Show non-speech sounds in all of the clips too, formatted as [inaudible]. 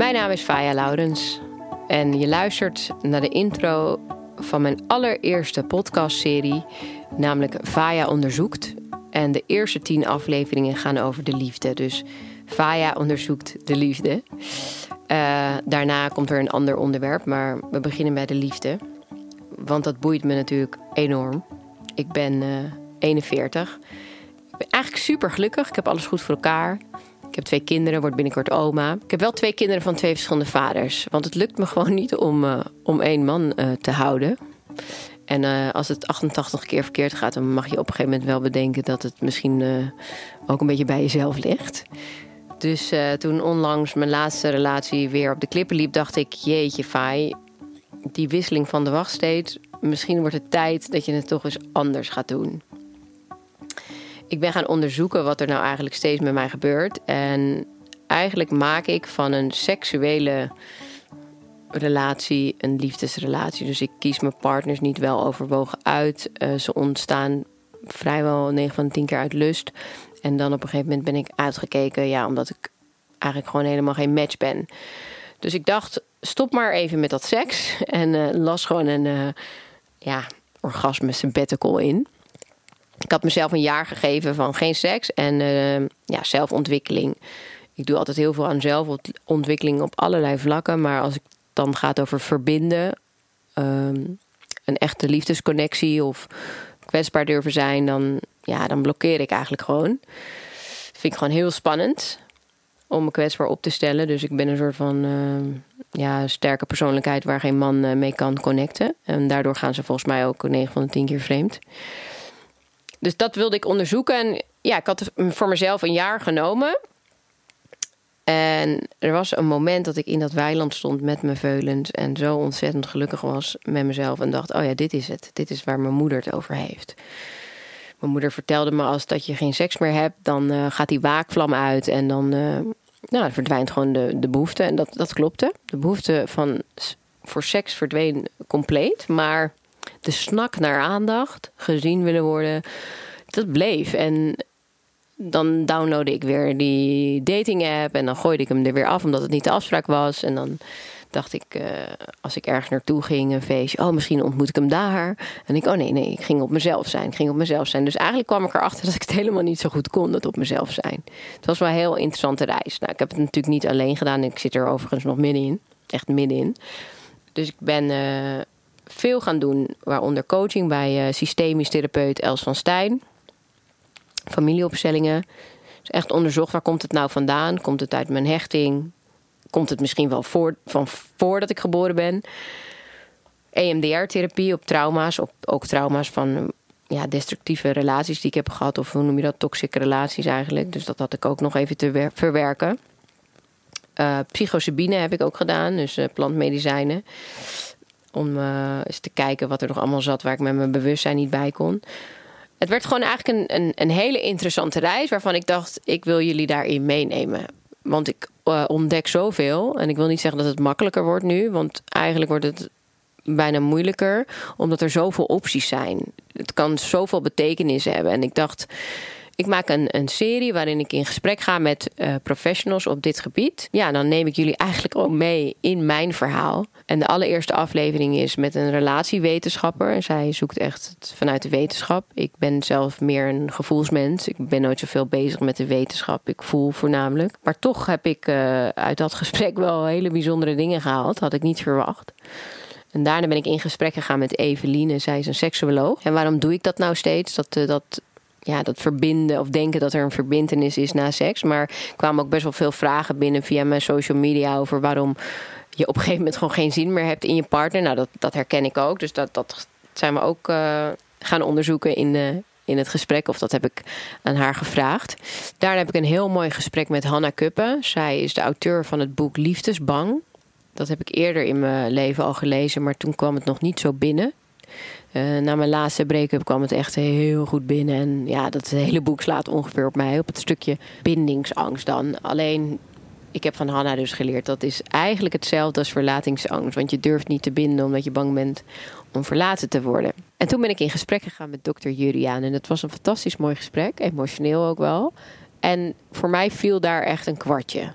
Mijn naam is Faya Laurens en je luistert naar de intro van mijn allereerste podcastserie, namelijk Faya onderzoekt. En de eerste tien afleveringen gaan over de liefde. Dus Faya onderzoekt de liefde. Uh, daarna komt er een ander onderwerp, maar we beginnen bij de liefde. Want dat boeit me natuurlijk enorm. Ik ben uh, 41. Ik ben eigenlijk super gelukkig. Ik heb alles goed voor elkaar. Ik heb twee kinderen, word binnenkort oma. Ik heb wel twee kinderen van twee verschillende vaders. Want het lukt me [laughs] gewoon niet om, uh, om één man uh, te houden. En uh, als het 88 keer verkeerd gaat, dan mag je op een gegeven moment wel bedenken dat het misschien ook een beetje bij jezelf ligt. Dus toen onlangs mijn laatste relatie weer op de klippen liep, dacht ik: Jeetje, Fai, die wisseling van de wachtsteed. Misschien wordt het tijd dat je het toch eens anders gaat doen ik ben gaan onderzoeken wat er nou eigenlijk steeds met mij gebeurt. En eigenlijk maak ik van een seksuele relatie een liefdesrelatie. Dus ik kies mijn partners niet wel overwogen uit. Uh, ze ontstaan vrijwel 9 van de 10 keer uit lust. En dan op een gegeven moment ben ik uitgekeken, ja, omdat ik eigenlijk gewoon helemaal geen match ben. Dus ik dacht, stop maar even met dat seks. [laughs] En uh, las gewoon een uh, ja, orgasme sabbatical in. Ik had mezelf een jaar gegeven van geen seks en uh, ja, zelfontwikkeling. Ik doe altijd heel veel aan zelfontwikkeling op allerlei vlakken. Maar als het dan gaat over verbinden, um, een echte liefdesconnectie of kwetsbaar durven zijn, dan, ja, dan blokkeer ik eigenlijk gewoon. Dat vind ik gewoon heel spannend om me kwetsbaar op te stellen. Dus ik ben een soort van uh, ja, sterke persoonlijkheid waar geen man uh, mee kan connecten. En daardoor gaan ze volgens mij ook 9 van de 10 keer vreemd. Dus dat wilde ik onderzoeken. En ja, ik had voor mezelf een jaar genomen. En er was een moment dat ik in dat weiland stond met mijn veulens. En zo ontzettend gelukkig was met mezelf. En dacht: oh ja, dit is het. Dit is waar mijn moeder het over heeft. Mijn moeder vertelde me als dat je geen seks meer hebt, dan uh, gaat die waakvlam uit. En dan uh, nou, verdwijnt gewoon de, de behoefte. En dat, dat klopte. De behoefte van, voor seks verdween compleet. Maar de snak naar aandacht, gezien willen worden, dat bleef. En dan downloadde ik weer die dating app en dan gooide ik hem er weer af omdat het niet de afspraak was. En dan dacht ik, uh, als ik ergens naartoe ging, een feestje, oh misschien ontmoet ik hem daar. En ik, oh nee, nee, ik ging op mezelf zijn, ik ging op mezelf zijn. Dus eigenlijk kwam ik erachter [laughs] dat ik het helemaal niet zo goed kon, dat op mezelf zijn. Het was wel een heel interessante reis. Nou, ik heb het natuurlijk niet alleen gedaan, ik zit er overigens nog middenin, echt middenin. Dus ik ben uh, veel gaan doen, waaronder coaching bij uh, systemisch therapeut Els van Stijn. Familieopstellingen. Dus echt onderzocht waar komt het nou vandaan? Komt het uit mijn hechting? Komt het misschien wel van voordat ik geboren ben? EMDR-therapie op trauma's, ook trauma's van ja, destructieve relaties die ik heb gehad, of hoe noem je dat, toxische relaties eigenlijk. Dus dat had ik ook nog even te verwerken. Uh, psychosabine heb ik ook gedaan, dus uh, plantmedicijnen. Om uh, eens te kijken wat er nog allemaal zat waar ik met mijn bewustzijn niet bij kon. Het werd gewoon eigenlijk een, een, een hele interessante reis waarvan ik dacht, ik wil jullie daarin meenemen. Want ik uh, ontdek zoveel. En ik wil niet zeggen dat het makkelijker wordt nu, want eigenlijk wordt het bijna moeilijker, omdat er zoveel opties zijn. Het kan zoveel betekenis hebben. En ik dacht, ik maak een, een serie waarin ik in gesprek ga met uh, professionals op dit gebied. Ja, dan neem ik jullie eigenlijk ook mee in mijn verhaal. En de allereerste aflevering is met een relatiewetenschapper. En zij zoekt echt vanuit de wetenschap. Ik ben zelf meer een gevoelsmens. Ik ben nooit zoveel bezig met de wetenschap. Ik voel voornamelijk. Maar toch heb ik uh, uit dat gesprek wel hele bijzondere dingen gehaald. Had ik niet verwacht. En daarna ben ik in gesprek gegaan met Eveline. Zij is een seksuoloog. En waarom doe ik dat nou steeds? Dat, uh, dat ja, dat verbinden of denken dat er een verbindenis is na seks. Maar kwamen ook best wel veel vragen binnen via mijn social media over waarom je op een gegeven moment gewoon geen zin meer hebt in je partner. Nou, dat, dat herken ik ook. Dus dat, dat zijn we ook uh, gaan onderzoeken in, de, in het gesprek. Of dat heb ik aan haar gevraagd. Daarna heb ik een heel mooi gesprek met Hanna Kuppen. Zij is de auteur van het boek Liefdesbang. Dat heb ik eerder in mijn leven al gelezen, maar toen kwam het nog niet zo binnen. Uh, na mijn laatste break-up kwam het echt heel goed binnen. En ja, dat hele boek slaat ongeveer op mij, op het stukje bindingsangst dan. Alleen, ik heb van Hanna dus geleerd, dat is eigenlijk hetzelfde als verlatingsangst. Want je durft niet te binden omdat je bang bent om verlaten te worden. En toen ben ik in gesprek gegaan met dokter Juriaan. En het was een fantastisch mooi gesprek, emotioneel ook wel. En voor mij viel daar echt een kwartje.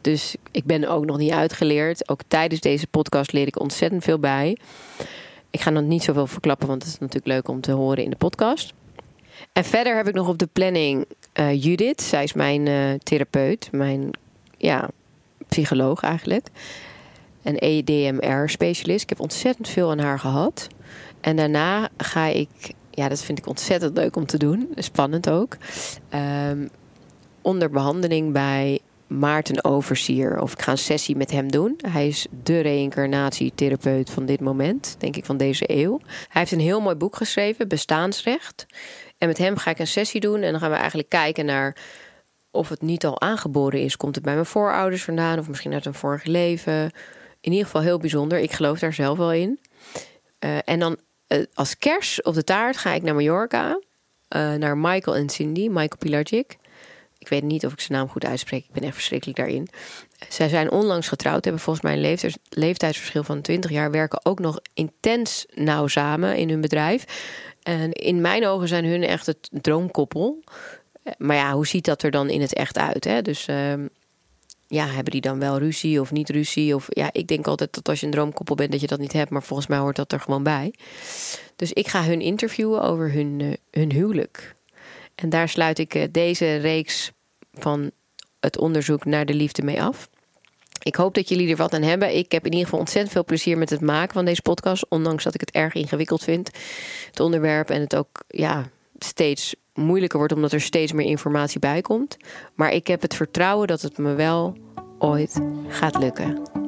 Dus ik ben ook nog niet uitgeleerd. Ook tijdens deze podcast leer ik ontzettend veel bij. Ik ga nog niet zoveel verklappen, want het is natuurlijk leuk om te horen in de podcast. En verder heb ik nog op de planning uh, Judith. Zij is mijn uh, therapeut, mijn ja, psycholoog eigenlijk. Een EDMR-specialist. Ik heb ontzettend veel aan haar gehad. En daarna ga ik, ja, dat vind ik ontzettend leuk om te doen. Spannend ook. Um, onder behandeling bij Maarten Oversier. Of ik ga een sessie met hem doen. Hij is de reïncarnatietherapeut van dit moment, denk ik van deze eeuw. Hij heeft een heel mooi boek geschreven, Bestaansrecht. En met hem ga ik een sessie doen en dan gaan we eigenlijk kijken naar of het niet al aangeboren is. Komt het bij mijn voorouders vandaan of misschien uit een vorig leven? In ieder geval heel bijzonder. Ik geloof daar zelf wel in. Uh, en dan uh, als kers op de taart ga ik naar Mallorca. Uh, naar Michael en Cindy, Michael Pilarczyk. Ik weet niet of ik zijn naam goed uitspreek. Ik ben echt verschrikkelijk daarin. Zij zijn onlangs getrouwd, hebben volgens mij een leeftijds, leeftijdsverschil van 20 jaar, werken ook nog intens nauw samen in hun bedrijf. En in mijn ogen zijn hun echt het droomkoppel. Maar ja, hoe ziet dat er dan in het echt uit? Hè? Dus uh, ja, hebben die dan wel ruzie of niet ruzie? Of ja, ik denk altijd dat als je een droomkoppel bent, dat je dat niet hebt. Maar volgens mij hoort dat er gewoon bij. Dus ik ga hun interviewen over hun, uh, hun huwelijk. En daar sluit ik uh, deze reeks van het onderzoek naar de liefde mee af. Ik hoop dat jullie er wat aan hebben. Ik heb in ieder geval ontzettend veel plezier met het maken van deze podcast. Ondanks dat ik het erg ingewikkeld vind. Het onderwerp en het ook ja, steeds moeilijker wordt omdat er steeds meer informatie bij komt. Maar ik heb het vertrouwen dat het me wel ooit gaat lukken.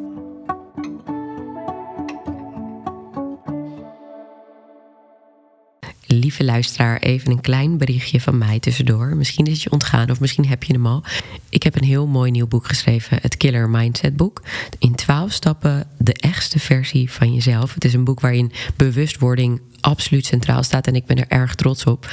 Lieve luisteraar, even een klein berichtje van mij tussendoor. Misschien is het je ontgaan of misschien heb je hem al. Ik heb een heel mooi nieuw boek geschreven, het Killer Mindset boek. In twaalf stappen de echtste versie van jezelf. Het is een boek waarin bewustwording absoluut centraal staat en ik ben er erg trots op.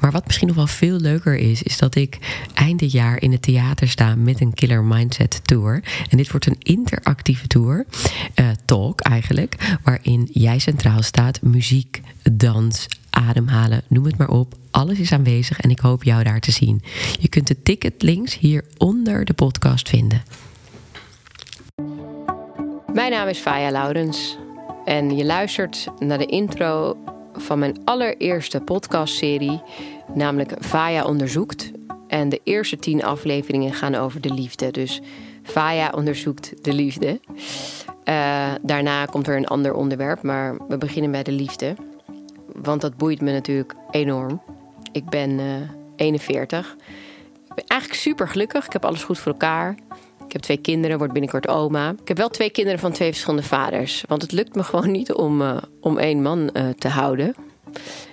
Maar wat misschien nog wel veel leuker is, is dat ik eind dit jaar in het theater sta met een Killer Mindset Tour. En dit wordt een interactieve tour, uh, talk eigenlijk, waarin jij centraal staat, muziek, dans, ademhalen, noem het maar op. Alles is aanwezig en ik hoop jou daar te zien. Je kunt de ticket links hier onder de podcast vinden. Mijn naam is Faya Laurens en je luistert naar de intro van mijn allereerste podcastserie, namelijk Faya onderzoekt. En de eerste tien afleveringen gaan over de liefde. Dus Faya onderzoekt de liefde. Uh, daarna komt er een ander onderwerp, maar we beginnen bij de liefde. Want dat boeit me natuurlijk enorm. Ik ben uh, 41. Ik ben eigenlijk super gelukkig. Ik heb alles goed voor elkaar. Ik heb twee kinderen, word binnenkort oma. Ik heb wel twee kinderen van twee verschillende vaders. Want het lukt me [laughs] gewoon niet om, uh, om één man uh, te houden.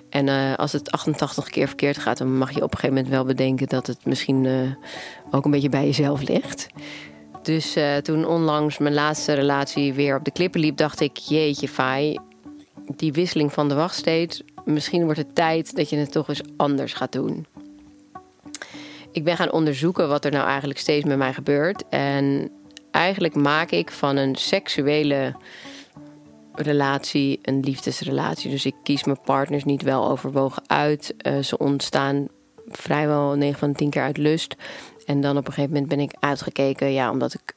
En als het 88 keer verkeerd gaat, dan mag je op een gegeven moment wel bedenken dat het misschien ook een beetje bij jezelf ligt. Dus toen onlangs mijn laatste relatie weer op de klippen liep, dacht ik: Jeetje, Fai, die wisseling van de wachtsteed. Misschien wordt het tijd dat je het toch eens anders gaat doen ik ben gaan onderzoeken wat er nou eigenlijk steeds met mij gebeurt. En eigenlijk maak ik van een seksuele relatie een liefdesrelatie. Dus ik kies mijn partners niet wel overwogen uit. Uh, ze ontstaan vrijwel 9 van de 10 keer uit lust. En dan op een gegeven moment ben ik uitgekeken, ja, omdat ik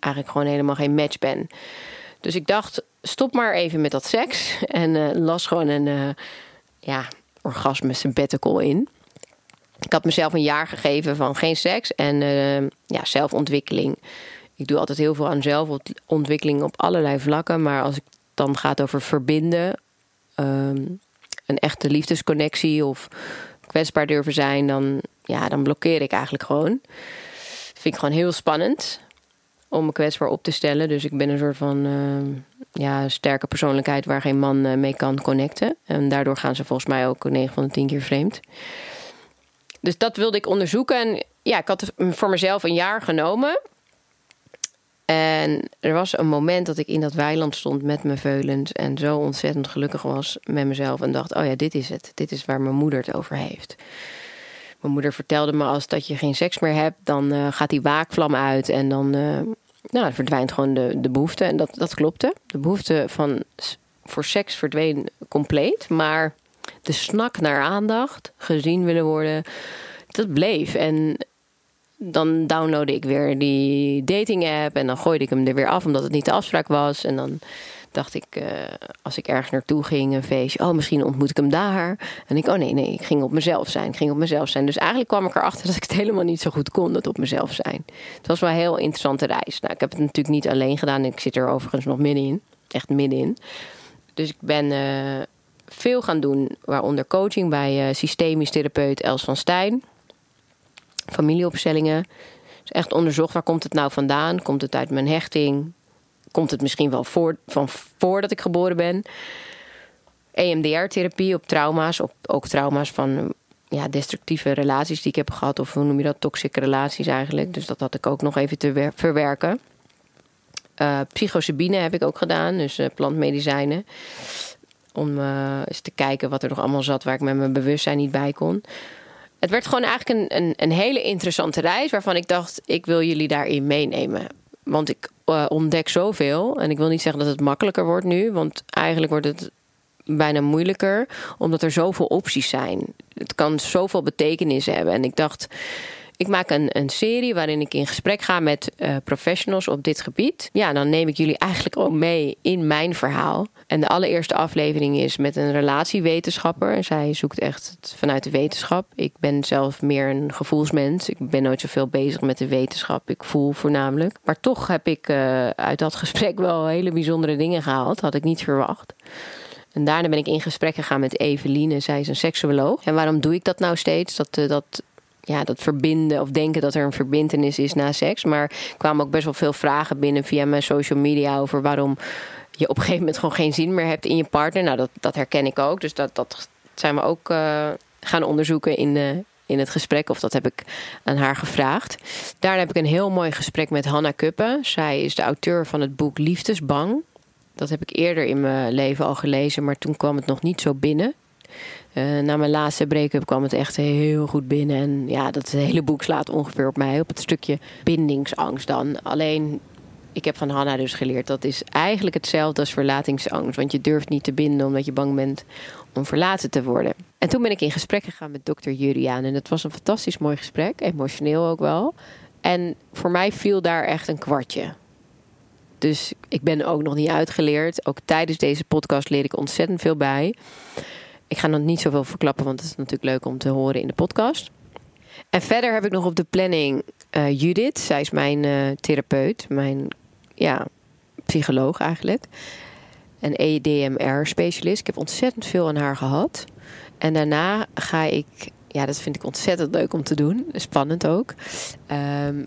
eigenlijk gewoon helemaal geen match ben. Dus ik dacht, stop maar even met dat seks. [laughs] En uh, las gewoon een uh, ja, orgasme sabbatical in. Ik had mezelf een jaar gegeven van geen seks en uh, ja, zelfontwikkeling. Ik doe altijd heel veel aan zelfontwikkeling op allerlei vlakken. Maar als het dan gaat over verbinden, um, een echte liefdesconnectie of kwetsbaar durven zijn, dan, ja, dan blokkeer ik eigenlijk gewoon. Dat vind ik gewoon heel spannend om me kwetsbaar op te stellen. Dus ik ben een soort van uh, ja, sterke persoonlijkheid waar geen man uh, mee kan connecten. En daardoor gaan ze volgens mij ook 9 van de 10 keer vreemd. Dus dat wilde ik onderzoeken. En ja, ik had voor mezelf een jaar genomen. En er was een moment dat ik in dat weiland stond met mijn veulens. En zo ontzettend gelukkig was met mezelf. En dacht: oh ja, dit is het. Dit is waar mijn moeder het over heeft. Mijn moeder vertelde me als dat je geen seks meer hebt, dan uh, gaat die waakvlam uit. En dan, uh, nou, verdwijnt gewoon de, de behoefte. En dat, dat klopte. De behoefte van, voor seks verdween compleet. Maar de snak naar aandacht, gezien willen worden, dat bleef. En dan downloadde ik weer die dating app en dan gooide ik hem er weer af omdat het niet de afspraak was. En dan dacht ik, uh, als ik ergens naartoe ging, een feestje, oh, misschien ontmoet ik hem daar. En ik, oh nee, nee, ik ging op mezelf zijn. Ik ging op mezelf zijn. Dus eigenlijk kwam ik erachter [laughs] dat ik het helemaal niet zo goed kon, dat op mezelf zijn. Het was wel een heel interessante reis. Nou, ik heb het natuurlijk niet alleen gedaan. Ik zit er overigens nog middenin. Echt middenin. Dus ik ben uh, veel gaan doen, waaronder coaching bij uh, systemisch therapeut Els van Stijn. Familieopstellingen. Dus echt onderzocht waar komt het nou vandaan? Komt het uit mijn hechting? Komt het misschien wel voor, van voordat ik geboren ben. EMDR-therapie op trauma's, op, ook trauma's van ja, destructieve relaties die ik heb gehad. Of hoe noem je dat? Toxische relaties eigenlijk. Dus dat had ik ook nog even te verwerken. Uh, psychosabine heb ik ook gedaan, dus uh, plantmedicijnen. Om uh, eens te kijken wat er nog allemaal zat waar ik met mijn bewustzijn niet bij kon. Het werd gewoon eigenlijk een, een, een hele interessante reis waarvan ik dacht, ik wil jullie daarin meenemen. Want ik uh, ontdek zoveel. En ik wil niet zeggen dat het makkelijker wordt nu, want eigenlijk wordt het bijna moeilijker, omdat er zoveel opties zijn. Het kan zoveel betekenis hebben. En ik dacht, ik maak een, een serie waarin ik in gesprek ga met uh, professionals op dit gebied. Ja, dan neem ik jullie eigenlijk ook mee in mijn verhaal. En de allereerste aflevering is met een relatiewetenschapper. En zij zoekt echt vanuit de wetenschap. Ik ben zelf meer een gevoelsmens. Ik ben nooit zoveel bezig met de wetenschap. Ik voel voornamelijk. Maar toch heb ik uh, uit dat gesprek wel hele bijzondere dingen gehaald. Had ik niet verwacht. En daarna ben ik in gesprek gegaan met Eveline. Zij is een seksuoloog. En waarom doe ik dat nou steeds? Dat, uh, dat ja, dat verbinden of denken dat er een verbindenis is na seks. Maar er kwamen ook best wel veel vragen binnen via mijn social media over waarom je op een gegeven moment gewoon geen zin meer hebt in je partner. Nou, dat, dat herken ik ook. Dus dat, dat zijn we ook uh, gaan onderzoeken in, uh, in het gesprek. Of dat heb ik aan haar gevraagd. Daarna heb ik een heel mooi gesprek met Hanna Kuppen. Zij is de auteur van het boek Liefdesbang. Dat heb ik eerder in mijn leven al gelezen, maar toen kwam het nog niet zo binnen. Uh, na mijn laatste break-up kwam het echt heel goed binnen. En ja, dat hele boek slaat ongeveer op mij. Op het stukje bindingsangst dan. Alleen, ik heb van Hanna dus geleerd... dat is eigenlijk hetzelfde als verlatingsangst. Want je durft niet te binden omdat je bang bent om verlaten te worden. En toen ben ik in gesprek gegaan met dokter Juriaan. En het was een fantastisch mooi gesprek. Emotioneel ook wel. En voor mij viel daar echt een kwartje. Dus ik ben ook nog niet uitgeleerd. Ook tijdens deze podcast leer ik ontzettend veel bij. Ik ga nog niet zoveel verklappen, want het is natuurlijk leuk om te horen in de podcast. En verder heb ik nog op de planning uh, Judith. Zij is mijn uh, therapeut, mijn ja, psycholoog eigenlijk. En EDMR-specialist. Ik heb ontzettend veel aan haar gehad. En daarna ga ik, ja, dat vind ik ontzettend leuk om te doen. Spannend ook. Um,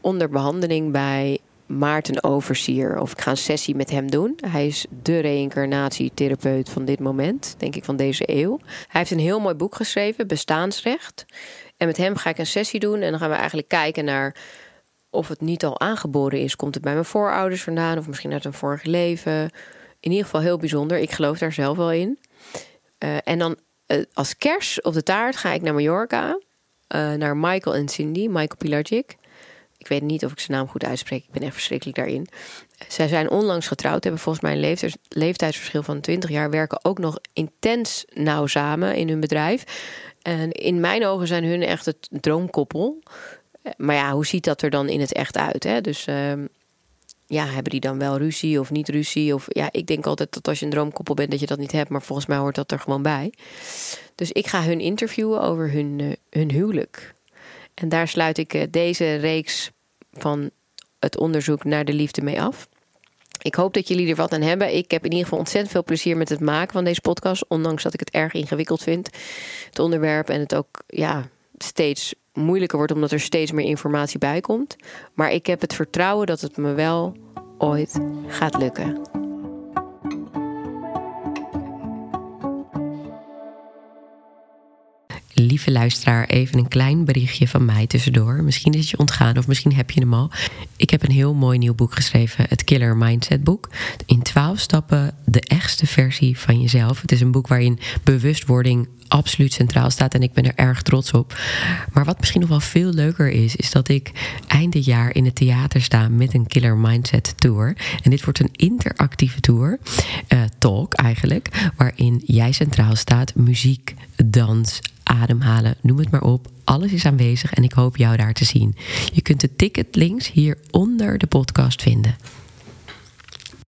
onder behandeling bij Maarten Oversier. Of ik ga een sessie met hem doen. Hij is de reïncarnatietherapeut van dit moment, denk ik van deze eeuw. Hij heeft een heel mooi boek geschreven, Bestaansrecht. En met hem ga ik een sessie doen en dan gaan we eigenlijk kijken naar of het niet al aangeboren is. Komt het bij mijn voorouders vandaan of misschien uit een vorig leven? In ieder geval heel bijzonder. Ik geloof daar zelf wel in. Uh, en dan uh, als kers op de taart ga ik naar Mallorca. Uh, naar Michael en Cindy, Michael Pilarczyk. Ik weet niet of ik zijn naam goed uitspreek. Ik ben echt verschrikkelijk daarin. Zij zijn onlangs getrouwd, hebben volgens mij een leeftijdsverschil van 20 jaar, werken ook nog intens nauw samen in hun bedrijf. En in mijn ogen zijn hun echt het droomkoppel. Maar ja, hoe ziet dat er dan in het echt uit? Hè? Dus uh, ja, hebben die dan wel ruzie of niet ruzie? Of ja, ik denk altijd dat als je een droomkoppel bent, dat je dat niet hebt. Maar volgens mij hoort dat er gewoon bij. Dus ik ga hun interviewen over hun, uh, hun huwelijk. En daar sluit ik uh, deze reeks van het onderzoek naar de liefde mee af. Ik hoop dat jullie er wat aan hebben. Ik heb in ieder geval ontzettend veel plezier met het maken van deze podcast. Ondanks dat ik het erg ingewikkeld vind. Het onderwerp en het ook ja, steeds moeilijker wordt omdat er steeds meer informatie bij komt. Maar ik heb het vertrouwen dat het me wel ooit gaat lukken. Lieve luisteraar, even een klein berichtje van mij tussendoor. Misschien is het je ontgaan of misschien heb je hem al. Ik heb een heel mooi nieuw boek geschreven, het Killer Mindset boek. In twaalf stappen de echtste versie van jezelf. Het is een boek waarin bewustwording absoluut centraal staat en ik ben er erg trots op. Maar wat misschien nog wel veel leuker is, is dat ik eind dit jaar in het theater sta met een Killer Mindset Tour. En dit wordt een interactieve tour, uh, talk eigenlijk, waarin jij centraal staat, muziek, dans, ademhalen, noem het maar op. Alles is aanwezig en ik hoop jou daar te zien. Je kunt de ticketlinks hier onder de podcast vinden.